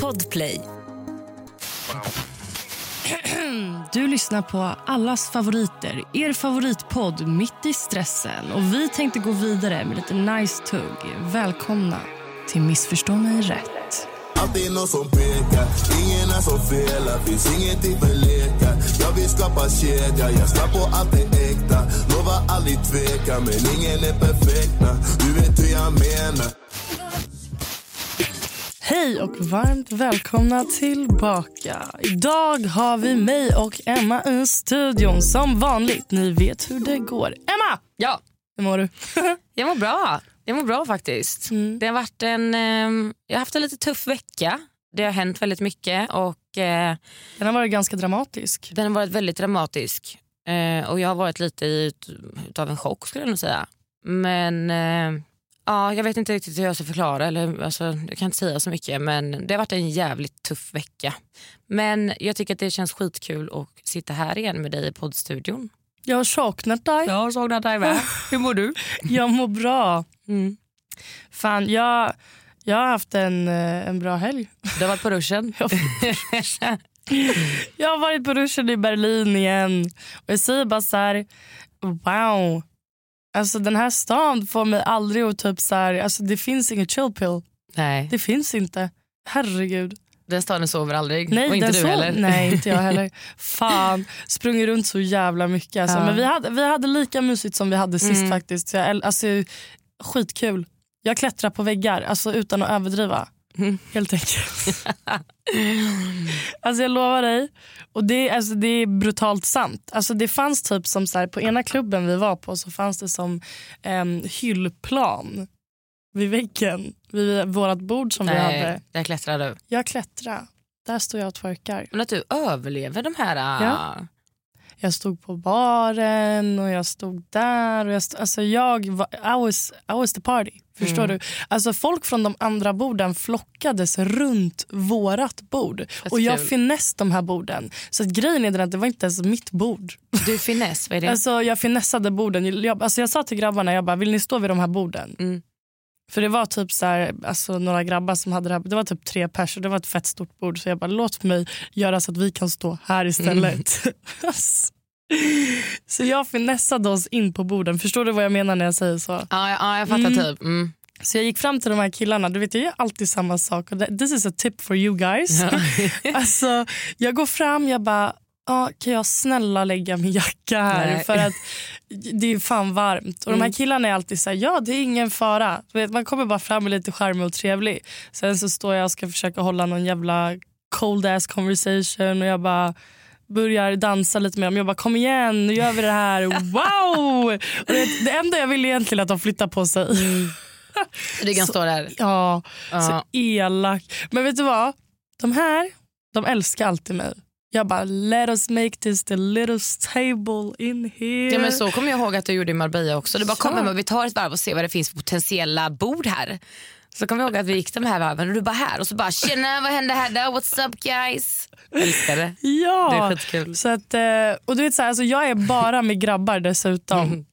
Podplay. Du lyssnar på allas favoriter, er favoritpodd Mitt i stressen. Och Vi tänkte gå vidare med lite nice tugg. Välkomna till Missförstå mig rätt. Alltid någon som pekar, ingen är som felar Finns ingenting för lekar Jag vill skapa kedja, jag ska på allt det äkta Lovar aldrig tveka, men ingen är perfekta Du vet hur jag menar Hej och varmt välkomna tillbaka. Idag har vi mig och Emma i studion som vanligt. Ni vet hur det går. Emma! Ja, Hur mår du? jag mår bra. Jag mår bra faktiskt. Mm. Det har varit en, ehm, jag har haft en lite tuff vecka. Det har hänt väldigt mycket och eh, Den har varit ganska dramatisk. den har varit väldigt dramatisk. Eh, och jag har varit lite i ut, utav en chock skulle jag nog säga. Men eh, ja, jag vet inte riktigt hur jag ska förklara. Eller, alltså, jag kan inte säga så mycket men det har varit en jävligt tuff vecka. Men jag tycker att det känns skitkul att sitta här igen med dig i poddstudion. Jag har saknat dig. Jag har saknat dig med. Hur mår du? Jag mår bra. Mm. Fan, jag, jag har haft en, eh, en bra helg. Du har varit på ruschen. Jag har varit på ruschen i Berlin igen. Och Jag säger bara så här, wow. Alltså den här stan får mig aldrig att typ så här, alltså det finns inget chill pill. Nej. Det finns inte. Herregud. Den staden sover aldrig. Nej, och inte du heller. Nej, inte jag heller. Fan, sprungit runt så jävla mycket. Alltså. Ja. Men vi hade, vi hade lika mysigt som vi hade sist Mm. faktiskt. Så jag, alltså, skitkul. Jag klättrar på väggar alltså, utan att överdriva. Mm. Helt enkelt. alltså jag lovar dig. Och det, alltså, det är brutalt sant. Alltså, det fanns typ som så här, på ena klubben vi var på så fanns det som en hyllplan vid väggen. Vid vårt bord som vi hade. Nej, där klättrar du. Jag klättrar. Där står jag och twerkar. Men att du överlever de här... ah, Ja. Jag stod på baren och jag stod där. Och jag stod, alltså jag var, I, was, I was the party. Förstår Mm. du? Alltså folk från de andra borden flockades runt vårat bord. Och jag kul. finess de här borden. Så att grejen är den att det var inte ens mitt bord. Du finess, vad är det? Alltså jag finessade borden. Jag, alltså jag sa till grabbarna, jag bara, vill ni stå vid de här borden? Mm. För det var typ så här, alltså några grabbar som hade det här, det var typ tre pers och det var ett fett stort bord. Så jag bara, låt mig göra så att vi kan stå här istället. Alltså. Så jag finessade oss in på borden. Förstår du vad jag menar när jag säger så? ja, ja, ja, jag fattar Mm. typ. Mm. Så jag gick fram till de här killarna. Du vet, jag gör alltid samma sak. This is a tip for you guys. alltså, jag går fram, jag bara, ah, kan jag snälla lägga min jacka här? Nej. För att det är fan varmt. Och de här killarna är alltid så här, ja det är ingen fara. Du vet, man kommer bara fram och lite charmig och trevlig. Sen så står jag och ska försöka hålla någon jävla cold ass conversation och jag bara börjar dansa lite med dem. Jag bara kom igen nu gör vi det här. Wow! Det, det enda jag vill är egentligen att de flyttar på sig. Du kan stå där. Ja, Ja. så elak. Men vet du vad? De här, de älskar alltid mig. Jag bara, let us make this the littlest table in here. Ja, men så kommer jag ihåg att du gjorde i Marbella också. Du bara, kom Ja. Emma, vi tar ett varv och ser vad det finns för potentiella bord här. Så kommer jag ihåg att vi gick de här varven och du bara här och så bara tjena vad händer här då? What's up guys? Jag älskar det. Ja, Det är skitkul. så att, eh, och du vet så här, alltså jag är bara med grabbar dessutom. Mm.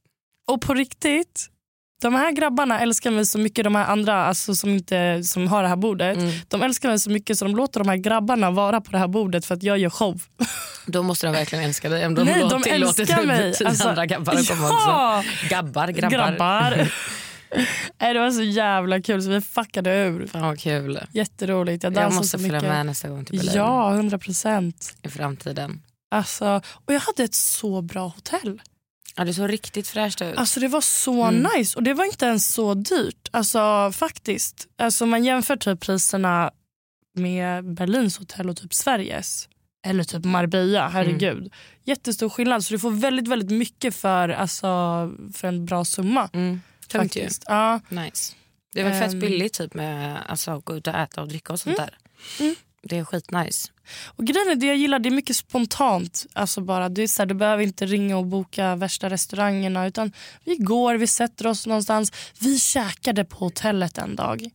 Och på riktigt, de här grabbarna älskar mig så mycket, de här andra alltså, som, inte, som har det här bordet. Mm. De älskar mig så mycket så de låter de här grabbarna vara på det här bordet för att jag gör show. Då måste de verkligen älska dig om de, Nej, låter- de älskar mig. Alltså, andra grabbar att komma ja! också. Gabbar, grabbar. grabbar. Nej, det var så jävla kul så vi fuckade ur. Fan vad kul. Jätteroligt. Jag Jag måste följa med nästa gång till Berlin Ja, 100 procent. i framtiden. Alltså, och jag hade ett så bra hotell. Ja, det såg riktigt fräscht ut. Alltså Det var så Mm. nice och det var inte ens så dyrt. Alltså faktiskt. Alltså man jämför typ priserna med Berlins hotell och typ Sveriges. Eller typ Marbella, herregud. Mm. Jättestor skillnad. Så du får väldigt väldigt mycket för, alltså, för en bra summa. Mm. Tungt ju. Ja. Nice. Det var fett Ehm. billigt typ med alltså, att gå ut och äta och dricka och sånt där. Mm. Det är skitnice. Och grejen är det jag gillar, det är mycket spontant. Alltså bara, det är så här, du behöver inte ringa och boka värsta restaurangerna. Utan vi går, vi sätter oss någonstans. Vi käkade på hotellet en dag.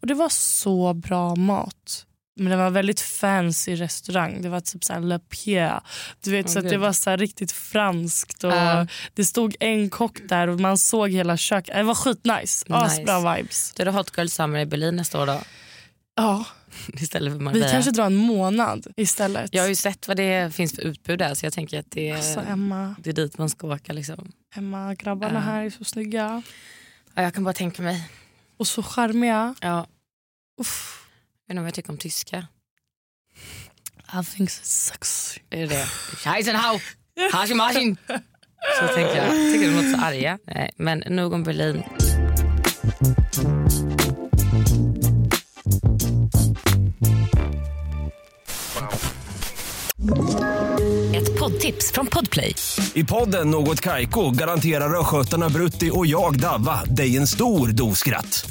Och det var så bra mat. Men det var väldigt fancy restaurang. Det var typ så här Le Pierre. Du vet, Åh, så att det var så riktigt franskt. Och Ja. Det stod en kock där och man såg hela köket. Det var skitnice. Nice. Asbra vibes. Då är det Hot Girl Summer i Berlin nästa år då. Ja, istället för vi Marbella. kanske drar en månad istället. Jag har ju sett vad det finns för utbud där så jag tänker att det, Alltså Emma, det är dit man ska åka. Liksom. Emma, grabbarna Ja. här är så snygga. Ja, jag kan bara tänka mig. Och så charmiga. Ja, Uff. Jag vet inte vad jag tycker om tyska. I think it's sexy. Är det det? Scheißenhau! Haschemaschin! Så tänker jag. Tycker de låter så arga. Nej, men nog om Berlin. Ett poddtips från Podplay. I podden Något Kaiko garanterar östgötarna Brutti och jag, Davva, dig en stor dos skratt.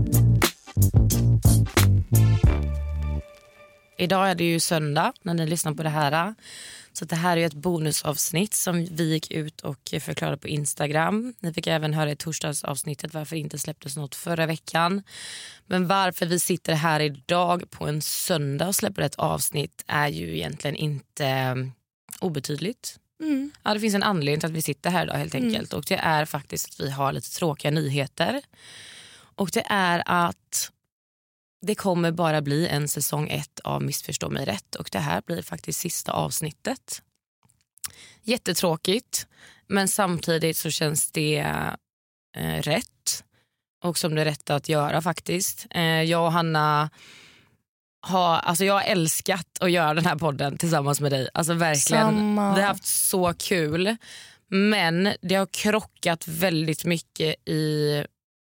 Idag är det ju söndag när ni lyssnar på det här. Så det här är ett bonusavsnitt som vi gick ut och förklarade på Instagram. Ni fick även höra i torsdagsavsnittet varför det inte släpptes något förra veckan. Men varför vi sitter här idag på en söndag och släpper ett avsnitt är ju egentligen inte eh, obetydligt. Mm. Ja, det finns en anledning till att vi sitter här idag helt enkelt. Och det är faktiskt att vi har lite tråkiga nyheter. Och det är att det kommer bara bli en säsong ett av Missförstå mig rätt och det här blir faktiskt sista avsnittet. Jättetråkigt men samtidigt så känns det eh, rätt och som det är rätt att göra faktiskt. Eh, jag och Hanna har, alltså jag har älskat att göra den här podden tillsammans med dig. Alltså verkligen. Samma. Vi har haft så kul. Men det har krockat väldigt mycket i,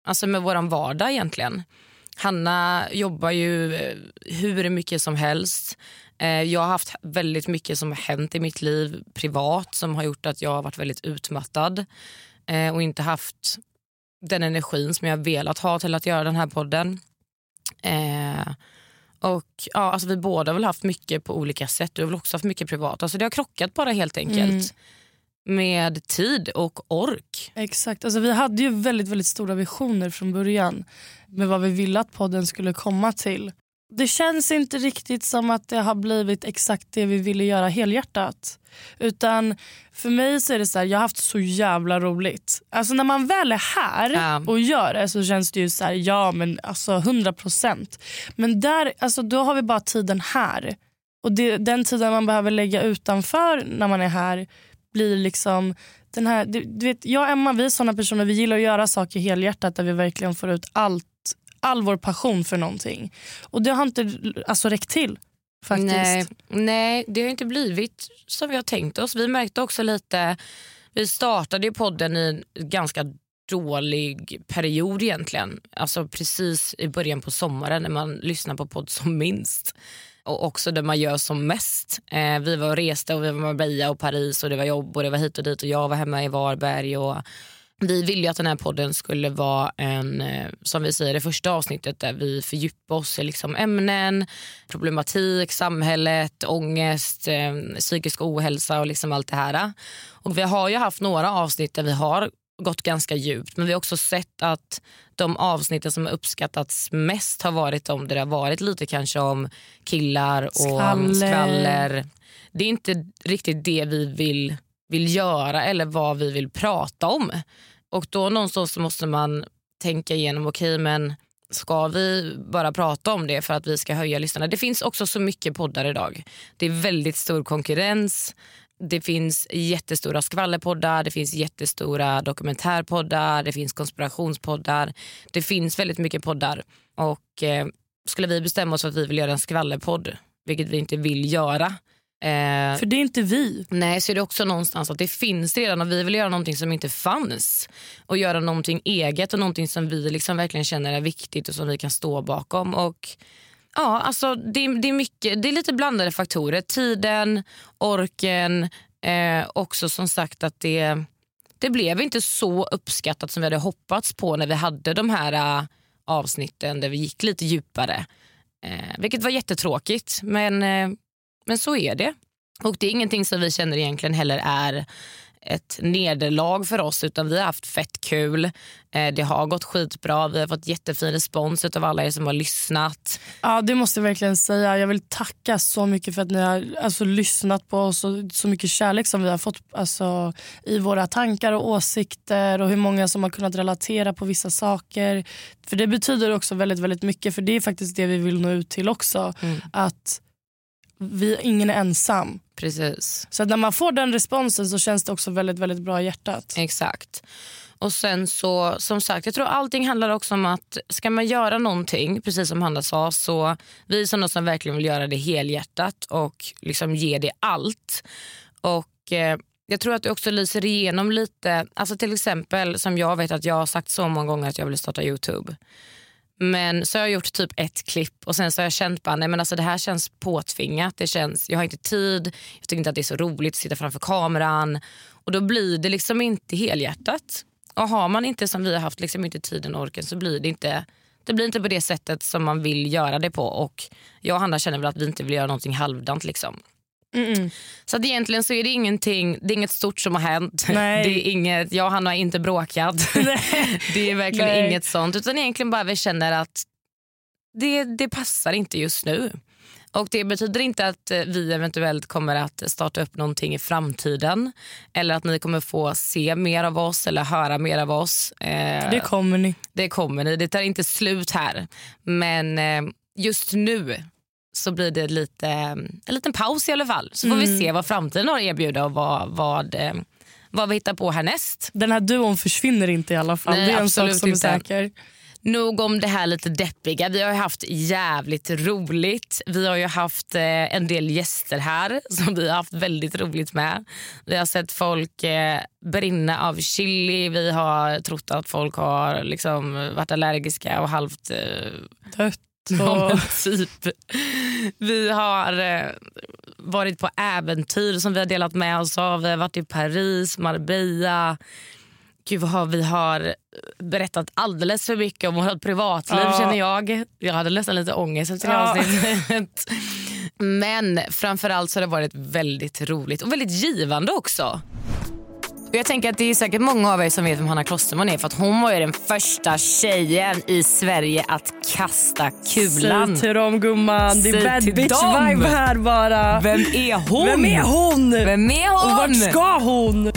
alltså med vår vardag egentligen. Hanna jobbar ju eh, hur mycket som helst. Eh, jag har haft väldigt mycket som har hänt i mitt liv privat som har gjort att jag har varit väldigt utmattad eh, och inte haft den energin som jag velat ha till att göra den här podden. Och ja, alltså Vi båda har väl haft mycket på olika sätt. Du har väl också haft mycket privat. Alltså det har krockat bara helt enkelt mm med tid och ork. Exakt. Alltså, vi hade ju väldigt, väldigt stora visioner från början med vad vi ville att podden skulle komma till. Det känns inte riktigt som att det har blivit exakt det vi ville göra helhjärtat. Utan för mig så är det så här, jag har haft så jävla roligt. Alltså när man väl är här och gör det så känns det ju så här, ja men alltså 100%. Men där, alltså då har vi bara tiden här. Och det, den tiden man behöver lägga utanför när man är här blir liksom den här, du, du vet, jag och Emma vi är såna personer, vi gillar att göra saker helhjärtat där vi verkligen får ut allt, all vår passion för någonting. Och det har inte alltså, räckt till faktiskt. Nej, nej, det har inte blivit som vi har tänkt oss. Vi märkte också lite, vi startade ju podden i en ganska dålig period egentligen. Alltså precis i början på sommaren när man lyssnar på podd som minst. Och också där man gör som mest. Eh, vi var och reste och vi var i Marbella och Paris och det var jobb och det var hit och dit och jag var hemma i Varberg. Och vi ville ju att den här podden skulle vara en, eh, som vi säger det första avsnittet där vi fördjupar oss i liksom ämnen, problematik, samhället, ångest, eh, psykisk ohälsa och liksom allt det här. Och vi har ju haft några avsnitt där vi har gått ganska djupt men vi har också sett att de avsnitten som uppskattats mest har varit där det har varit lite kanske om killar och Skvaller. skvaller. Det är inte riktigt det vi vill, vill göra eller vad vi vill prata om. Och då någonstans så måste man tänka igenom, okej men ska vi bara prata om det för att vi ska höja lyssnarna? Det finns också så mycket poddar idag. Det är väldigt stor konkurrens. Det finns jättestora skvallerpoddar, det finns jättestora dokumentärpoddar, det finns konspirationspoddar. Det finns väldigt mycket poddar. Och eh, skulle vi bestämma oss för att vi vill göra en skvallerpodd, vilket vi inte vill göra, eh, För det är inte vi. Nej, så är det också någonstans att det finns redan och vi vill göra någonting som inte fanns. Och göra någonting eget och någonting som vi liksom verkligen känner är viktigt och som vi kan stå bakom. Och ja, alltså det, det, är mycket, det är lite blandade faktorer. Tiden, orken, eh, också som sagt att det, det blev inte så uppskattat som vi hade hoppats på när vi hade de här eh, avsnitten där vi gick lite djupare. Eh, vilket var jättetråkigt, men, eh, men så är det. Och det är ingenting som vi känner egentligen heller är ett nederlag för oss utan vi har haft fett kul. Eh, det har gått skitbra. Vi har fått jättefin respons av alla er som har lyssnat. Ja, det måste jag verkligen säga. Jag vill tacka så mycket för att ni har alltså, lyssnat på oss och så mycket kärlek som vi har fått alltså, i våra tankar och åsikter och hur många som har kunnat relatera på vissa saker. För Det betyder också väldigt, väldigt mycket för det är faktiskt det vi vill nå ut till också. Att vi, ingen är ensam. Precis. Så när man får den responsen så känns det också väldigt, väldigt bra i hjärtat. Exakt. Och sen så, som sagt, jag tror allting handlar också om att ska man göra någonting, precis som Hanna sa, så vi är sådana som verkligen vill göra det helhjärtat och liksom ge det allt. Och eh, jag tror att det också lyser igenom lite, alltså till exempel som jag vet att jag har sagt så många gånger att jag vill starta Youtube. Men så har jag gjort typ ett klipp och sen så har jag känt bara, nej men alltså det här känns påtvingat. Det känns, jag har inte tid, jag tycker inte att det är så roligt att sitta framför kameran. Och då blir det liksom inte helhjärtat. Och har man inte som vi har haft liksom inte tiden och orken så blir det inte det blir inte på det sättet som man vill göra det på. Och Jag och Hanna känner väl att vi inte vill göra någonting halvdant. Liksom. Så att egentligen så är det ingenting, det är inget stort som har hänt. Nej. Det är inget, jag och Hanna har inte bråkat. det är verkligen Nej. inget sånt. Utan egentligen bara vi känner att det, det passar inte just nu. Och Det betyder inte att eh, vi eventuellt kommer att starta upp någonting i framtiden. Eller att ni kommer få se mer av oss eller höra mer av oss. Eh, Det kommer ni. det kommer ni. Det tar inte slut här. Men eh, just nu så blir det lite, en liten paus i alla fall. Så får vi se vad framtiden har att erbjuda och vad, vad, eh, vad vi hittar på härnäst. Den här duon försvinner inte i alla fall. Nej, det är en sak som är säker. Nog om det här lite deppiga. Vi har ju haft jävligt roligt. Vi har ju haft eh, en del gäster här som vi har haft väldigt roligt med. Vi har sett folk eh, brinna av chili. Vi har trott att folk har liksom, varit allergiska och halvt eh, Dött. Ja, men typ. Vi har eh, varit på äventyr som vi har delat med oss av. Vi har varit i Paris, Marbella. Gud, vad har, vi har berättat alldeles för mycket om vårt privatliv Ja. känner jag. Jag hade nästan lite ångest efter det Ja. avsnittet. Men framförallt så har det varit väldigt roligt och väldigt givande också. Och Jag tänker att det är säkert många av er som vet vem Hanna Klosterman är för att hon var ju den första tjejen i Sverige att kasta kulan. Säg till dem gumman, det är bad till bitch dem. vibe här bara. Vem är hon? Vem är hon? Vem är hon? Och vart ska hon?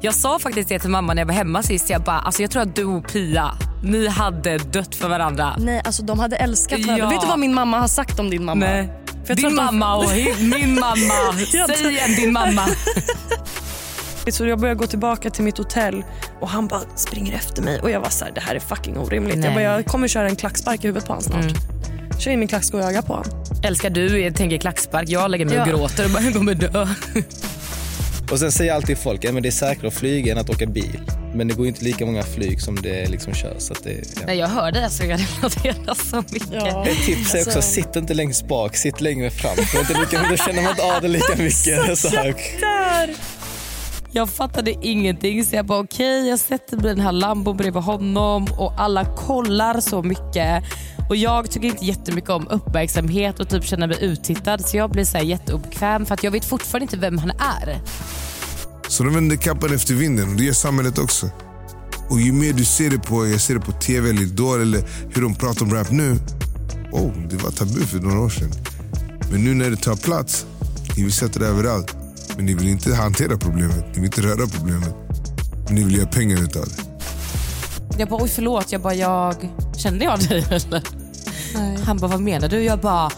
Jag sa faktiskt det till mamma när jag var hemma sist. Jag bara, alltså jag tror att du och Pia, ni hade dött för varandra. Nej, alltså de hade älskat varandra. Ja. Vet du vad min mamma har sagt om din mamma? Nej. Din de- mamma och min mamma. Säg igen din mamma. Så jag börjar gå tillbaka till mitt hotell och han bara springer efter mig och jag var så här, det här är fucking orimligt. Nej. Jag, bara, jag kommer köra en klackspark i huvudet på honom snart. Mm. Kör in min klacksko i ögat på honom. Älskar du, jag tänker klackspark. Jag lägger mig och Ja. gråter och bara, jag kommer dö. Och sen säger alltid folk att det är säkrare att flyga än att åka bil. Men det går inte lika många flyg som det liksom kör. Så det, ja. Nej, jag hör dig alltså, jag relaterar så mycket. Ja. Ett tips är också, Alltså- sitt inte längst bak, sitt längre fram. Då känner man inte av det lika mycket. Så här. Där! Jag fattade ingenting så jag bara okej jag sätter mig i den här lambon bredvid honom och alla kollar så mycket. Och jag tycker inte jättemycket om uppmärksamhet och typ känner mig uttittad så jag blir så här jätteobekväm för att jag vet fortfarande inte vem han är. Så de vänder kappan efter vinden. och Det gör samhället också. Och ju mer du ser det på, jag ser det på tv eller Idol eller hur de pratar om rap nu. Oh, det var tabu för några år sedan. Men nu när det tar plats, ni vill sätta det överallt. Men ni vill inte hantera problemet, ni vill inte röra problemet. Men ni vill göra pengar utav det. Jag bara oj förlåt, jag bara jag kände jag dig eller? Han bara vad menar du? Jag bara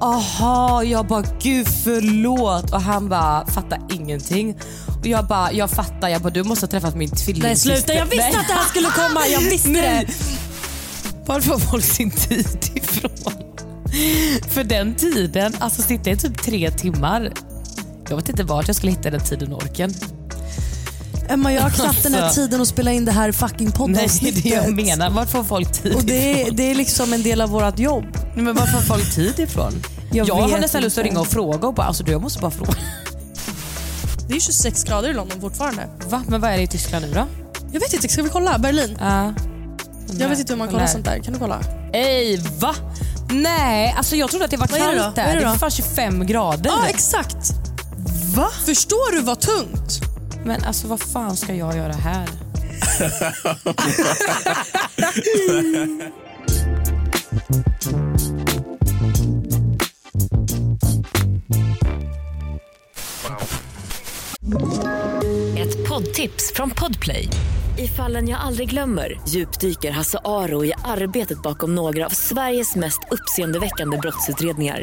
aha, jag bara gud förlåt och han bara fattar ingenting. Och jag bara jag fattar, jag bara du måste ha träffat min tvillingsyster. Nej sluta, jag visste Nej. att det här skulle komma. Jag visste Nej. det. Var får folk sin tid ifrån? För den tiden, alltså sitta i typ tre timmar. Jag vet inte vart jag skulle hitta den tiden och orken. Emma, jag har knappt den här Alltså. tiden att spela in det här fucking Nej, det är poddavsnittet. det jag menar. Vart får folk tid Och det ifrån? är, det är liksom en del av vårt jobb. Nej, Men var får folk tid ifrån? Jag Jag, har nästan lust att ringa och fråga och bara, alltså du jag måste bara fråga. Det är 26 grader i London fortfarande. Va? Men vad är det i Tyskland nu då? Jag vet inte, ska vi kolla? Berlin? Ja. Jag vet inte hur man kollar sånt där. Kan du kolla? Ej, va? Nej, alltså jag trodde att det var kallt där. det Det är fan 25 grader. Ja, exakt. Va? Förstår du vad tungt? Men alltså vad fan ska jag göra här? Ett poddtips från Podplay. I fallen jag aldrig glömmer djupdyker Hasse Aro i arbetet bakom några av Sveriges mest uppseendeväckande brottsutredningar.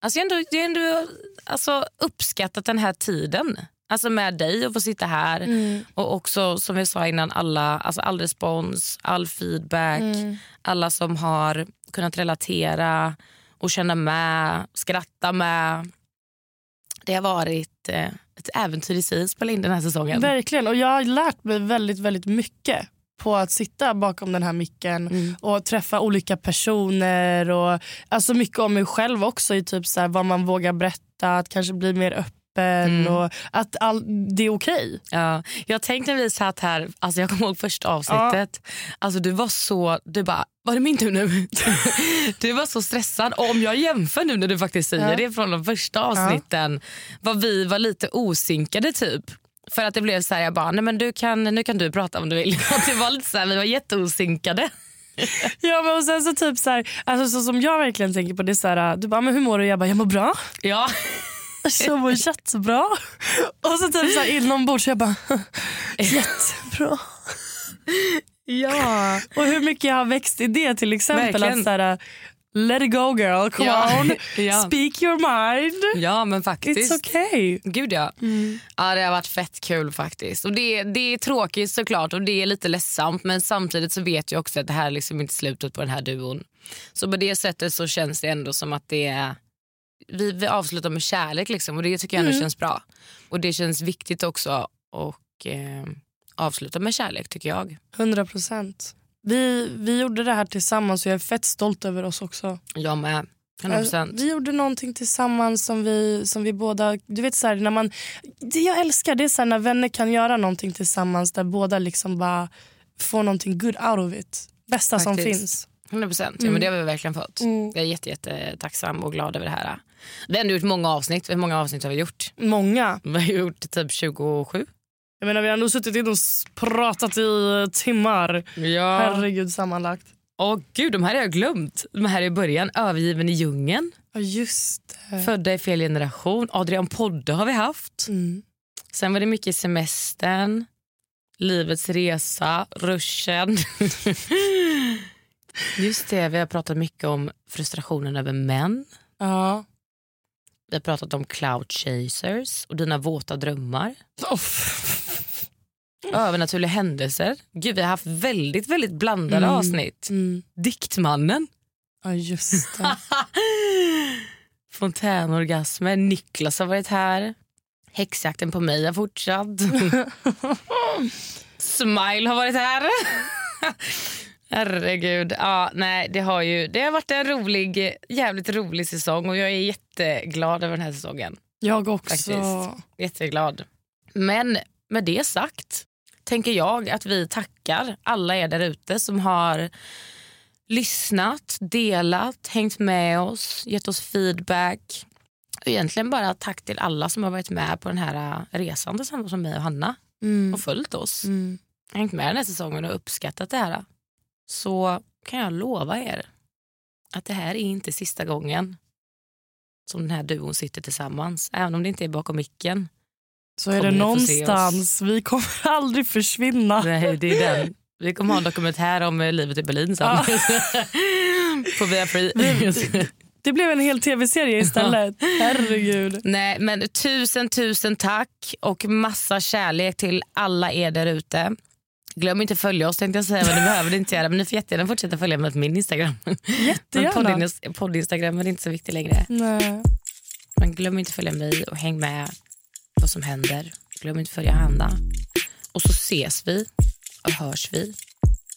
alltså jag har ändå, jag ändå alltså, uppskattat den här tiden. Alltså med dig och få sitta här. Mm. Och också som vi sa innan, alla, alltså all respons, all feedback. Mm. Alla som har kunnat relatera och känna med, skratta med. Det har varit eh, ett äventyr i sig att spela in den här säsongen. Verkligen. Och jag har lärt mig väldigt, väldigt mycket på att sitta bakom den här micken Mm. och träffa olika personer. och alltså Mycket om mig själv också, i typ så här, vad man vågar berätta, att kanske bli mer öppen Mm. och att all, det är okej. Ja, jag tänkte när vi satt här, alltså jag kommer ihåg första avsnittet. Alltså du var så, du bara, var det min tur nu? du var så stressad. Och om jag jämför nu när du faktiskt säger Ja. det från de första avsnitten, vad vi var lite osynkade typ. För att det blev så här, jag bara, nej men du kan, nu kan du prata om du vill. Och det var lite så här, vi var jätteosynkade. Ja, men och sen så typ så här, alltså så som jag verkligen tänker på det är så här, du bara, men hur mår du? Jag bara, jag mår bra. Ja. Jag mår jättebra. Och så typ så här inombords, jag bara, jättebra. Ja. Och hur mycket jag har växt i det till exempel. Verkligen. Att så här, let it go girl, come Ja. on. Ja. Speak your mind. Ja men faktiskt. It's okay. Gud ja. ja. Det har varit fett kul faktiskt. Och det, det är tråkigt såklart och det är lite ledsamt men samtidigt så vet jag också att det här är liksom inte slutet på den här duon. Så på det sättet så känns det ändå som att det är vi, vi avslutar med kärlek liksom och det tycker jag ändå Mm. känns bra. Och det känns viktigt också och eh, avsluta med kärlek tycker jag. 100 procent. Vi, vi gjorde det här tillsammans och jag är fett stolt över oss också. Jag med. 100%. Eh, Vi gjorde någonting tillsammans som vi, som vi båda... Du vet så här, när man, det jag älskar det är så här, när vänner kan göra någonting tillsammans där båda liksom bara får någonting good out of it. Bästa som Faktiskt. finns. 100 procent. Ja, Mm. men det har vi verkligen fått. Mm. Jag är jätte, jätte tacksam och glad över det här. Vi har ändå gjort många avsnitt. Hur många avsnitt har vi gjort? Många. Vi har gjort typ 27. Jag menar, vi har nog suttit in och pratat i timmar. Ja. Herregud sammanlagt. Åh gud, de här har jag glömt. De här är i början. Övergiven i djungeln. Ja, just det. Födda i fel generation. Adrian Podde har vi haft. Mm. Sen var det mycket semestern. Livets resa. Ruschen. Just det, vi har pratat mycket om frustrationen över män. Ja. Vi har pratat om cloud chasers och dina våta drömmar. Övernaturliga händelser. Gud, vi har haft väldigt väldigt blandade Mm. avsnitt. Mm. Diktmannen. Ja, just det. Fontänorgasmer. Niklas har varit här. Häxjakten på mig har fortsatt. Smile har varit här. Herregud. Ja, nej, det, har ju, det har varit en rolig, jävligt rolig säsong och jag är jätteglad över den här säsongen. Jag också. Faktiskt. Jätteglad. Men med det sagt tänker jag att vi tackar alla er där ute som har lyssnat, delat, hängt med oss, gett oss feedback. Och egentligen bara tack till alla som har varit med på den här äh, resan tillsammans med mig och Hanna Mm. och följt oss. Mm. Hängt med den här säsongen och uppskattat det här. Så kan jag lova er att det här är inte sista gången som den här duon sitter tillsammans. Även om det inte är bakom micken. Så är det någonstans. Vi kommer aldrig försvinna. Nej, det är den. Vi kommer ha en dokumentär om eh, livet i Berlin sen. Ja. På Via Free. Det blev en hel tv-serie istället. Herregud. Nej, men tusen, tusen tack och massa kärlek till alla er där ute. Glöm inte att följa oss tänkte jag säga, men det behöver ni inte göra. Men ni får jättegärna fortsätta följa mig på min Instagram. Men Jättegärna. podd- podd-Instagram är inte så viktig längre. Nej. Men glöm inte att följa mig och häng med vad som händer. Glöm inte följa Hanna. Och så ses vi och hörs vi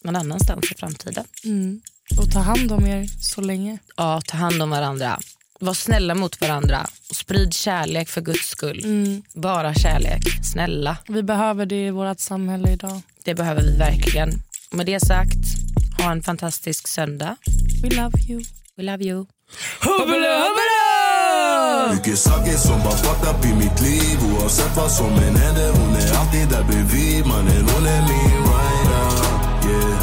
någon annanstans i framtiden. Mm. Och ta hand om er så länge. Ja, ta hand om varandra. Var snälla mot varandra. Och sprid kärlek för guds skull. Mm. Bara kärlek. Snälla. Vi behöver det i vårt samhälle idag. Det behöver vi verkligen. Och med det sagt, ha en fantastisk söndag. We love you. We love you. Hubbele, hubbele! Mycket saker som bara fucked up i mitt liv. Oavsett vad som än händer Hon är alltid där bredvid. Mannen hon är min rider Yeah.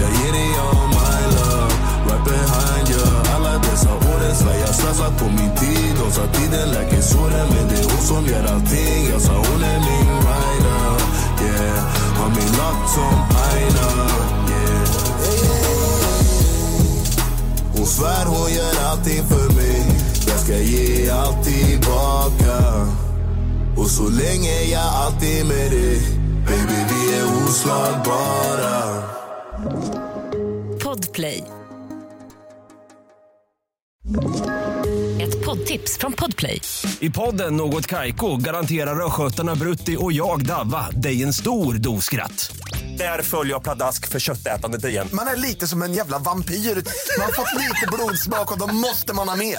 Jag ger dig all my love. Right behind you Alla dessa åren svär. Jag slösat på min tid. De sa tiden läker såren Men det är hon som gör allting. Jag sa hon är min rider Yeah. Har min lock som aina Yeah. Hon svär hon gör allting för mig ska ge allt tillbaka Och så länge jag alltid med dig Baby vi är oslagbara Podplay. Ett poddtips från Podplay. I podden Något Kaiko garanterar östgötarna Brutti och jag, Davva, dig en stor dos skratt. Där följer jag pladask för köttätandet igen. Man är lite som en jävla vampyr. Man har fått lite blodsmak och då måste man ha mer.